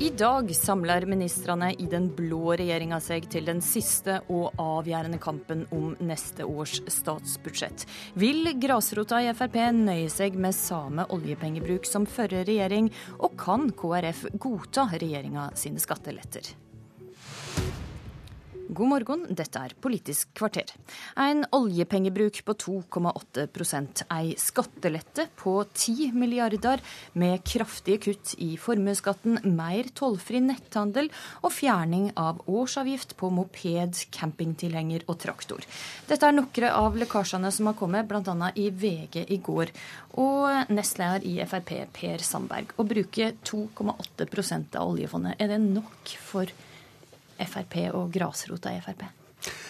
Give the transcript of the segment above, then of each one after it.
I dag samler ministrene i den blå regjeringa seg til den siste og avgjørende kampen om neste års statsbudsjett. Vil grasrota i Frp nøye seg med samme oljepengebruk som førre regjering, og kan KrF godta regjeringa sine skatteletter? God morgen, dette er Politisk kvarter. En oljepengebruk på 2,8% ei skattelette på 10 milliarder, med kraftige kutt i formuesskatten, mer tollfri netthandel og fjerning av årsavgift på moped, campingtilhenger og traktor. Dette er noen av lekkasjene som har kommet, bl.a. i VG i går. Og nestleder i Frp, Per Sandberg. Å bruke 2,8% av oljefondet, er det nok for Frp og grasrota i Frp?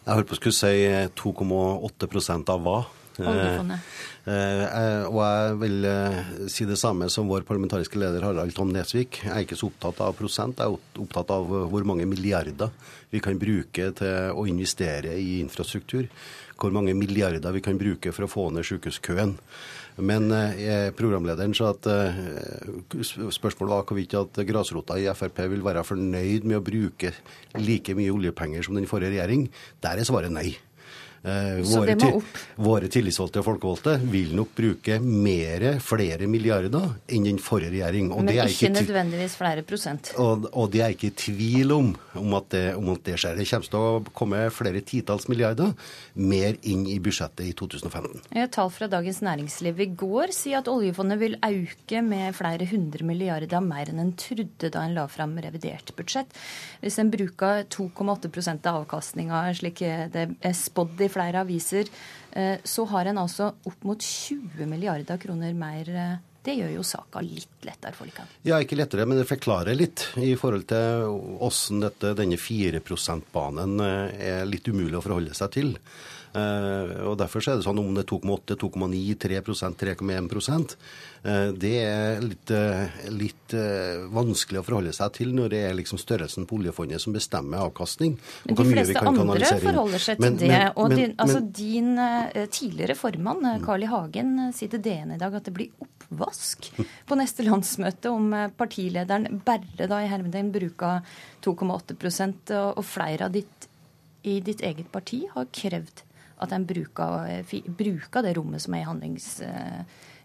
Jeg holdt på å skulle si 2,8 av hva? Oljefondet. Eh, eh, og jeg vil eh, si det samme som vår parlamentariske leder Harald Tom Nesvik. Jeg er ikke så opptatt av prosent, jeg er opptatt av hvor mange milliarder vi kan bruke til å investere i infrastruktur. Hvor mange milliarder vi kan bruke for å få ned sykehuskøen. Men eh, programlederen sa at eh, spørsmålet var hvorvidt at grasrota i Frp vil være fornøyd med å bruke like mye oljepenger som den forrige regjering. Der er svaret nei. Eh, våre, våre, tillitsvalgte og folkevalgte vil nok bruke mer, flere milliarder enn den forrige regjering. Og Men ikke, nødvendigvis flere prosent? Og, og det er ikke i tvil om, om, at det, om, at det, skjer. Det kommer til å komme flere titalls milliarder mer inn i budsjettet i 2015. Et tall fra Dagens Næringsliv i går sier at oljefondet vil øke med flere hundre milliarder mer enn en trodde da en la fram revidert budsjett. Hvis en bruker 2,8 av avkastninga slik det er spådd i flere aviser, eh, så har en altså opp mot 20 milliarder kroner mer. Eh, det gjør jo saka litt lettere for dere? Ja, ikke lettere, men det forklarer litt i forhold til hvordan denne 4 %-banen eh, er litt umulig å forholde seg til. Uh, og Derfor er det sånn om det er 2,8, 2,9, 3 3,1 uh, Det er litt, uh, litt vanskelig å forholde seg til når det er liksom størrelsen på oljefondet som bestemmer avkastning. Men de fleste andre forholder seg til men, det. Men, og din, altså, din tidligere formann, Carl I. Hagen, sier til DN i dag at det blir oppvask på neste landsmøte om partilederen bare da i Hermedheim bruker 2,8 og flere av ditt i ditt eget parti har krevd at en bruker, bruker det rommet som er i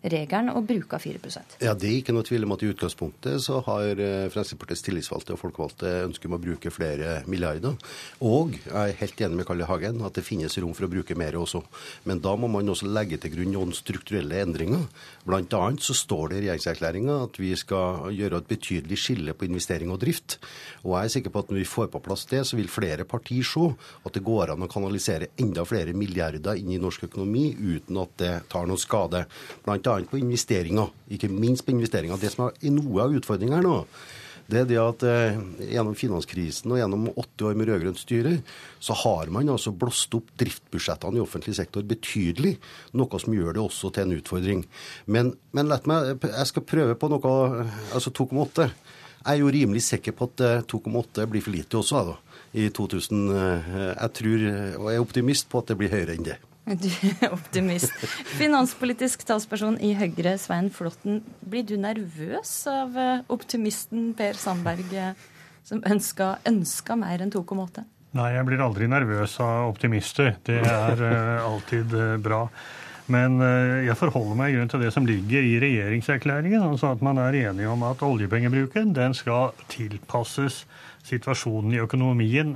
handlingsregelen, og bruker 4% Ja, Det er ikke noe tvil om at i utgangspunktet så har eh, Fremskrittspartiets tillitsvalgte og folkevalgte ønske om å bruke flere milliarder. Og jeg er helt enig med Kalle Hagen at det finnes rom for å bruke mer også. Men da må man også legge til grunn noen strukturelle endringer. Blant annet så står det i regjeringserklæringa at vi skal gjøre et betydelig skille på investering og drift. Og jeg er sikker på at når vi får på plass det, så vil flere partier se at det går an å kanalisere enda flere milliarder inn i norsk økonomi uten at det tar noen skade. På investeringer. Ikke minst på investeringer. Det som er noe av utfordringa her nå, det er det at eh, gjennom finanskrisen og gjennom åtte år med rød-grønt styre, så har man altså blåst opp driftsbudsjettene i offentlig sektor betydelig. Noe som gjør det også til en utfordring. Men, men meg, jeg skal prøve på noe Altså 2,8. Jeg er jo rimelig sikker på at 2,8 eh, blir for lite også. Da i 2000. Eh, jeg tror, og er optimist på at det blir høyere enn det. Du er optimist. Finanspolitisk talsperson i Høyre, Svein Flåtten. Blir du nervøs av eh, optimisten Per Sandberg, eh, som ønska, ønska mer enn 2,8? Nei, jeg blir aldri nervøs av optimister. Det er alltid bra. Men jeg forholder meg til det som ligger i regjeringserklæringen. altså At man er enige om at oljepengebruken den skal tilpasses situasjonen i økonomien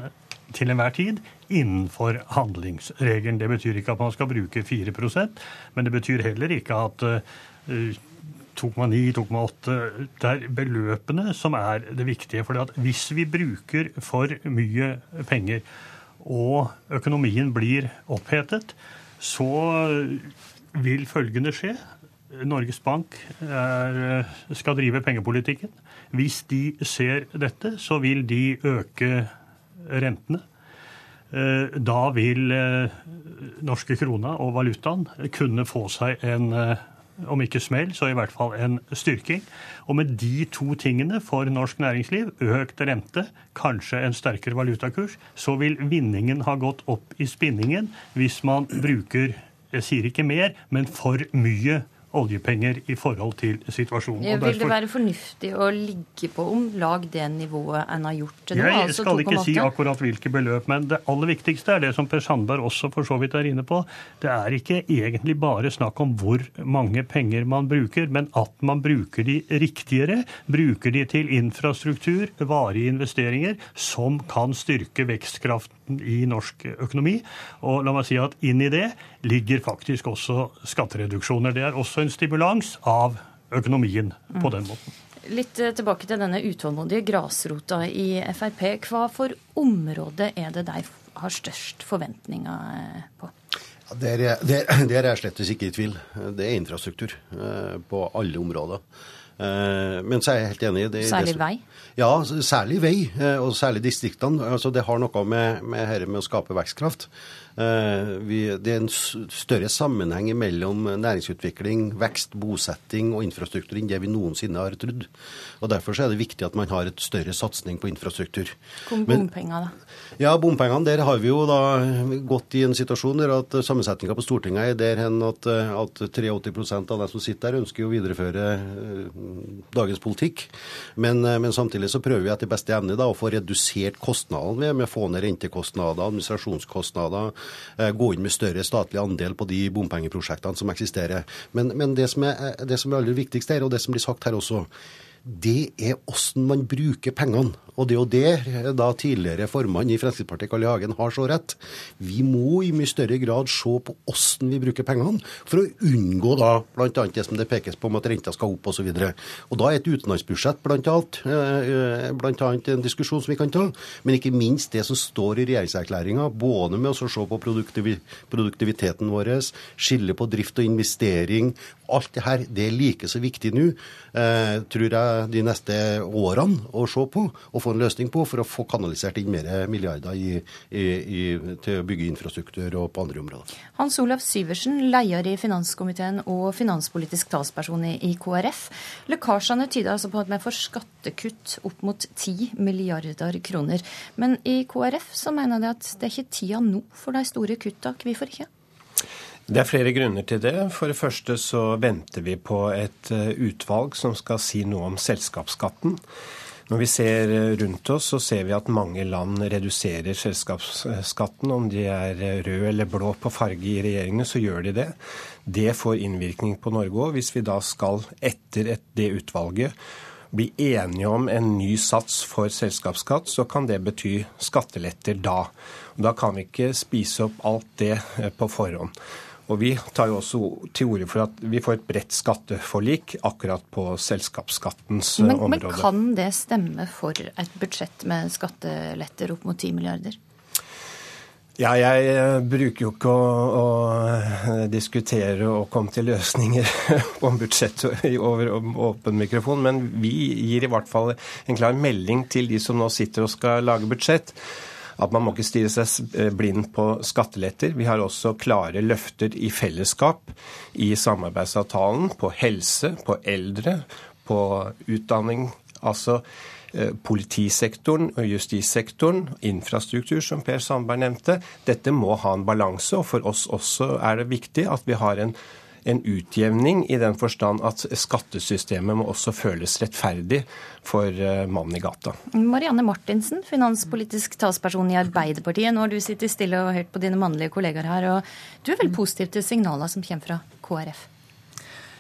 til enhver tid innenfor handlingsregelen. Det betyr ikke at man skal bruke 4% men det betyr heller ikke at 2,9, eh, 2,8 Det er beløpene som er det viktige. For hvis vi bruker for mye penger, og økonomien blir opphetet, så vil følgende skje. Norges Bank er, skal drive pengepolitikken. Hvis de ser dette, så vil de øke rentene. Eh, da vil eh, norske krona og valutaen kunne få seg en, eh, om ikke smell, så i hvert fall en styrking. Og med de to tingene for norsk næringsliv, økt rente, kanskje en sterkere valutakurs, så vil vinningen ha gått opp i spinningen hvis man bruker, jeg sier ikke mer, men for mye oljepenger i forhold til situasjonen. Ja, vil det være fornuftig å ligge på om lag det nivået en har gjort til nå? Jeg altså skal ikke si akkurat hvilke beløp, men det aller viktigste er det som Per Sandberg også for så vidt er inne på. Det er ikke egentlig bare snakk om hvor mange penger man bruker, men at man bruker de riktigere. Bruker de til infrastruktur, varige investeringer, som kan styrke vekstkraften i norsk økonomi. Og la meg si at inn i det ligger faktisk også skattereduksjoner. Det er også en stimulans av økonomien på den måten. Litt eh, tilbake til denne utålmodige grasrota i Frp. Hva for område er det de har størst forventninger eh, på? Ja, der, der, der er jeg slett ikke i tvil. Det er infrastruktur eh, på alle områder. Men så er jeg helt enig i det. Særlig vei? Ja, særlig vei, og særlig distriktene. Altså, det har noe med, med med å skape vekstkraft. Eh, vi, det er en større sammenheng mellom næringsutvikling, vekst, bosetting og infrastruktur enn det vi noensinne har trodd. Og Derfor er det viktig at man har et større satsing på infrastruktur. Kom bompenger, da? Ja, bompengene. Der har vi jo da gått i en situasjon der at sammensetninga på Stortinget er der hen at, at 83% av de som sitter der, ønsker å videreføre eh, dagens politikk. Men, eh, men, samtidig så prøver vi etter beste evne da å få redusert kostnadene ved, med å få ned rentekostnader, administrasjonskostnader, Eh, gå inn med større statlig andel på de bompengeprosjektene som eksisterer. Men, men det, som er, det som er aller viktigst her, og det som blir sagt her også, det er hvordan man bruker pengene. Og det er jo det da tidligere formann i Fremskrittspartiet, Carl I. Hagen, har så rett. Vi må i mye større grad se på hvordan vi bruker pengene, for å unngå da bl.a. det som det pekes på om at renta skal opp osv. Og, så og da er et utenlandsbudsjett bl.a. Eh, blant annet en diskusjon som vi kan ta, men ikke minst det som står i regjeringserklæringa, både med å se på produktiviteten vår, skille på drift og investering. Alt det her det er like så viktig nå, eh, tror jeg, de neste årene å se på. og få en løsning på for å få kanalisert inn mer milliarder i, i, i, til å bygge infrastruktur og på andre områder. Hans Olav Syversen, leder i finanskomiteen og finanspolitisk talsperson i KrF. Lekkasjene tyder altså på at vi får skattekutt opp mot 10 milliarder kroner. Men i KrF så mener de at det er ikke tida nå for de store kutta. Hvorfor ikke? Det er flere grunner til det. For det første så venter vi på et eh, utvalg som skal si noe om selskapsskatten. Når vi ser eh, rundt oss, så ser vi at mange land reduserer selskapsskatten. Om de er eh, rød eller blå på farge i regjeringene, så gjør de det. Det får innvirkning på Norge òg. Hvis vi da skal, etter det utvalget, bli enige om en ny sats for selskapsskatt, så kan det bety skatteletter da. Da kan vi ikke spise opp alt det på forhånd. Og Vi tar jo også til orde for at vi får et bredt skatteforlik akkurat på selskapsskattens men, område. Men kan det stemme for et budsjett med skatteletter opp mot 10 milliarder? Ja, jeg eh, bruker jo ikke å, å, eh, diskutere og komme til løsninger om budsjett over åpen mikrofon, men vi gir i hvert fall en klar melding til de som nå sitter og skal lage budsjett at man må ikke stirre seg eh, blind på skatteletter. Vi har også klare løfter i fellesskap i samarbeidsavtalen på helse, på eldre, på utdanning. Altså eh, politisektoren og justissektoren, infrastruktur, som Per Sandberg nevnte. Dette må ha en balanse, og for oss også er det viktig at vi har en en utjevning i den forstand at skattesystemet må også føles rettferdig for eh, mannen i gata. Marianne Martinsen, finanspolitisk talsperson i Arbeiderpartiet. Nå har du sittet stille og hørt på dine mannlige kollegaer her, og du er vel positiv til signalene som kommer fra KrF?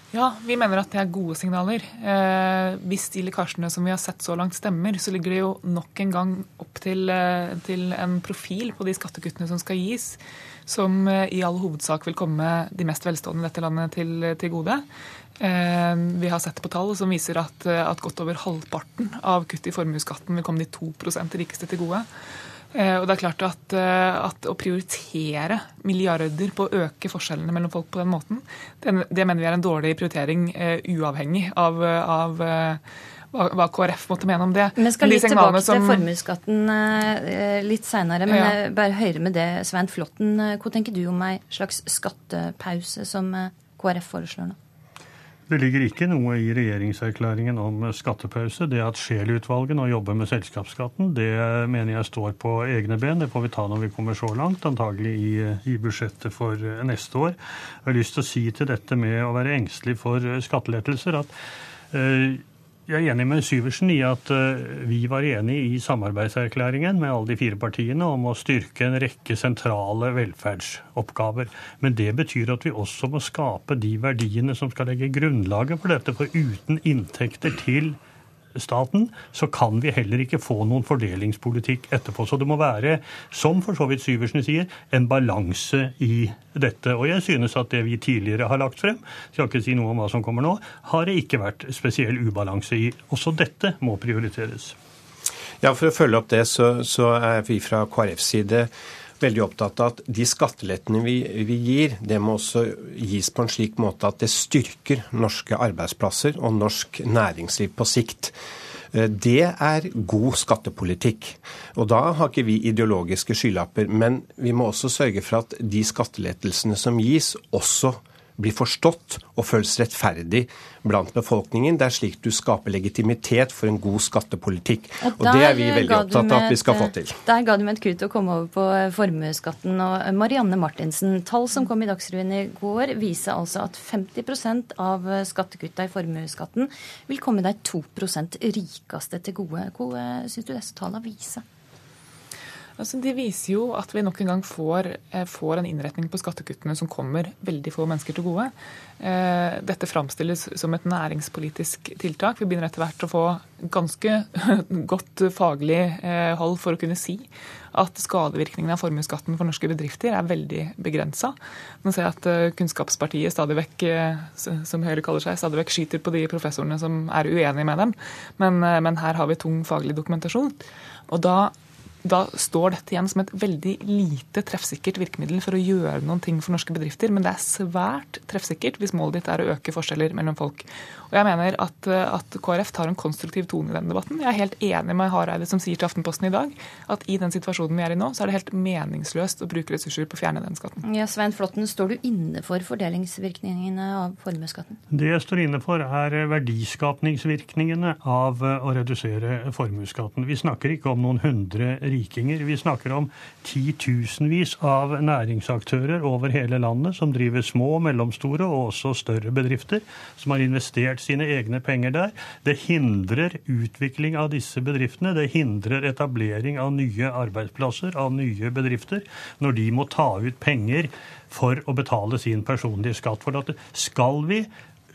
Ja, vi mener at det er gode signaler. Eh, hvis de lekkasjene som vi har sett så langt stemmer, så ligger det jo nok en gang opp til, eh, til en profil på de skattekuttene som skal gis som eh, i all hovedsak vil komme de mest velstående i dette landet til, til gode. Eh, vi har sett på tall som viser at, eh, at godt over halvparten av kuttet i formuesskatten vil komme de 2% rikeste til gode. Og det er klart at, at, å prioritere milliarder på å øke forskjellene mellom folk på den måten, det, det mener vi er en dårlig prioritering uavhengig av, av hva, hva, KrF måtte mene om det. Vi skal litt tilbake som... til formuesskatten uh, litt seinere, men ja. bare høre med det, Svein Flåtten. Hva tenker du om ei slags skattepause som KrF foreslår nå? Det ligger ikke noe i regjeringserklæringen om skattepause. Det at Scheel-utvalget nå jobber med selskapsskatten, det mener jeg står på egne ben. Det får vi ta når vi kommer så langt, antagelig i, i budsjettet for neste år. Jeg har lyst til å si til dette med å være engstelig for skattelettelser at uh, jeg er enig med Syversen i at eh, vi var enige i samarbeidserklæringen med alle de fire partiene om å styrke en rekke sentrale velferdsoppgaver. Men det betyr at vi også må skape de verdiene som skal legge grunnlaget for dette. For uten inntekter til staten, så kan vi heller ikke få noen fordelingspolitikk etterpå. Så det må være, som for så vidt Syversen sier, en balanse i dette. Og jeg synes at det vi tidligere har lagt frem, skal ikke si noe om hva som kommer nå, har det ikke vært spesiell ubalanse i. Også dette må prioriteres. Ja, For å følge opp det, så, så er vi fra KrFs side veldig opptatt av at de skattelettene vi, vi, gir, det må også gis på en slik måte at det styrker norske arbeidsplasser og norsk næringsliv på sikt. Eh, det er god skattepolitikk. Og da har ikke vi ideologiske skylapper. Men vi må også sørge for at de skattelettelsene som gis, også blir forstått og føles rettferdig blant befolkningen. Det er slik du skaper legitimitet for en god skattepolitikk. Og, og det er vi veldig opptatt av at vi skal få til. Der ga du med et kutt å komme over på eh, formuesskatten. Og eh, Marianne Martinsen, tall som kom i Dagsrevyen i går, viser altså at 50 av eh, skattekutta i formuesskatten vil komme de 2% rikeste til gode. Hva syns du disse tallene viser? Altså, de viser jo at vi nok en gang får, eh, får, en innretning på skattekuttene som kommer veldig få mennesker til gode. Eh, dette framstilles som et næringspolitisk tiltak. Vi begynner etter hvert å få ganske godt faglig eh, hold for å kunne si at skadevirkningene av formuesskatten for norske bedrifter er veldig begrensa. Nå ser jeg at Kunnskapspartiet stadig vekk, som Høyre kaller seg, stadig vekk skyter på de professorene som er uenige med dem. Men, men her har vi tung faglig dokumentasjon. Og da da står dette igjen som et veldig lite treffsikkert virkemiddel for å gjøre noen ting for norske bedrifter, men det er svært treffsikkert hvis målet ditt er å øke forskjeller mellom folk. Og jeg mener at, at, KrF tar en konstruktiv tone i denne debatten. Jeg er helt enig med Hareide som sier til Aftenposten i dag at i den situasjonen vi er i nå, så er det helt meningsløst å bruke ressurser på å fjerne den skatten. Ja, Svein Flåtten, står du inne for fordelingsvirkningene av formuesskatten? Det jeg står inne for, er verdiskapningsvirkningene av å redusere formuesskatten. Vi snakker ikke om noen hundre rikinger. Vi snakker om titusenvis av næringsaktører over hele landet som driver små, mellomstore og også større bedrifter, som har investert sine egne penger der. Det hindrer utvikling av disse bedriftene. Det hindrer etablering av nye arbeidsplasser, av nye bedrifter, når de må ta ut penger for å betale sin personlige skatt. For at skal vi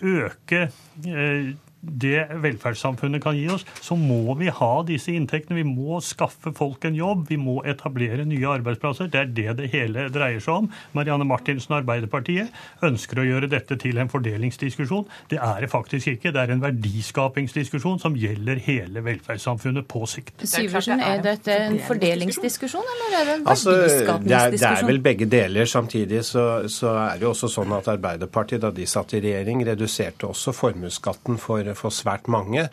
øke eh, det velferdssamfunnet kan gi oss, så må vi ha disse inntektene. Vi må skaffe folk en jobb. Vi må etablere nye arbeidsplasser. Det er det det hele dreier seg om. Marianne Martinsen og Arbeiderpartiet ønsker å gjøre dette til en fordelingsdiskusjon. Det er det faktisk ikke. Det er en verdiskapingsdiskusjon som gjelder hele velferdssamfunnet på sikt. Syversen, er dette en fordelingsdiskusjon, eller er det en verdiskapingsdiskusjon? Altså, det, er, det er vel begge deler. Samtidig så, så er det jo også sånn at Arbeiderpartiet, da de satt i regjering, reduserte også formuesskatten for for svært mange.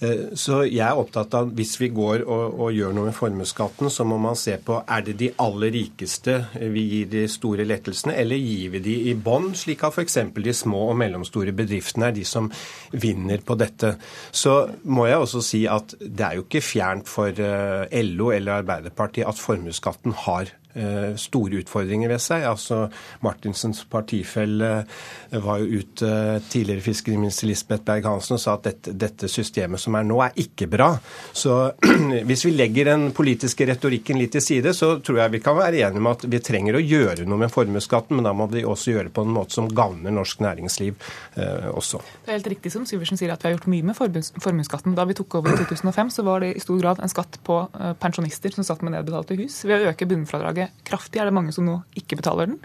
Eh, så jeg er opptatt av hvis vi går og, og gjør noe med formuesskatten, så må man se på er det de aller rikeste vi gir de store lettelsene, eller gir vi de i bånn, slik at f.eks. de små og mellomstore bedriftene er de som vinner på dette. Så må jeg også si at det er jo ikke fjernt for eh, LO eller Arbeiderpartiet at formuesskatten har Eh, store utfordringer ved seg. Altså Martinsens partifelle eh, var jo ute eh, tidligere fiskeriminister Lisbeth Berg-Hansen og sa at dette, dette, systemet som er nå, er ikke bra. Så hvis vi legger den politiske retorikken litt til side, så tror jeg vi kan være enige om at vi trenger å gjøre noe med formuesskatten, men da må vi også gjøre det på en måte som gagner norsk næringsliv eh, også. Det er helt riktig som Syversen sier at vi har gjort mye med formuesskatten. Da vi tok over i 2005, så var det i stor grad en skatt på pensjonister som satt med nedbetalte hus. Ved å øke bunnfradraget kraftig, er det mange som nå ikke betaler den.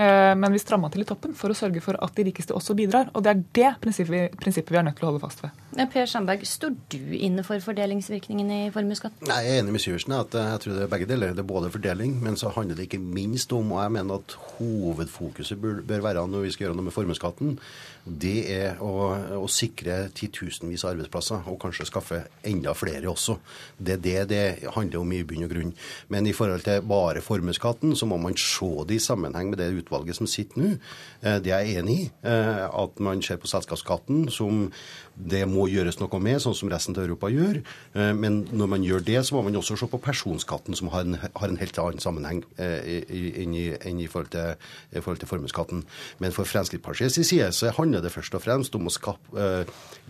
Eh, men vi stramma til i toppen for å sørge for at de rikeste også bidrar. Og det er det prinsippet, prinsippet vi er nødt til å holde fast ved. Per Sandberg, står du inne for fordelingsvirkningen i formuesskatten? Nei, jeg er enig med Syversen. at eh, Jeg tror det er begge deler. Det er både fordeling, men så handler det ikke minst om, og jeg mener at hovedfokuset bør, bør være når vi skal gjøre noe med formuesskatten, det er å, å, sikre titusenvis av arbeidsplasser, og kanskje skaffe enda flere også. Det er det det handler om i bunn og grunn. Men i forhold til bare formuesskatten, formuesskatten, så må man se det i sammenheng med det utvalget som sitter nå. Eh, det er jeg enig i. Eh, at man ser på selskapsskatten som det må gjøres noe med, sånn som resten av Europa gjør. Eh, men når man gjør det, så må man også se på personskatten, som har en, har en helt annen sammenheng enn i, i, forhold til, i til formuesskatten. Men for Fremskrittspartiets side så handler det først og fremst om å skape,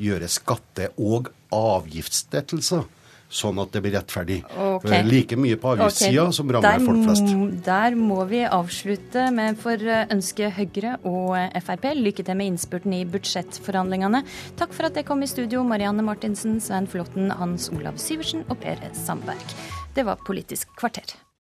gjøre skatte- og avgiftslettelser sånn at det blir rettferdig. Okay. Like mye på avgiftssida okay. som rammer der, folk flest. Der må vi avslutte, men får ønske Høyre og Frp lykke til med innspurten i budsjettforhandlingene. Takk for at dere kom i studio, Marianne Martinsen, Svein Flåtten, Hans Olav Syversen og Per Sandberg. Det var Politisk kvarter.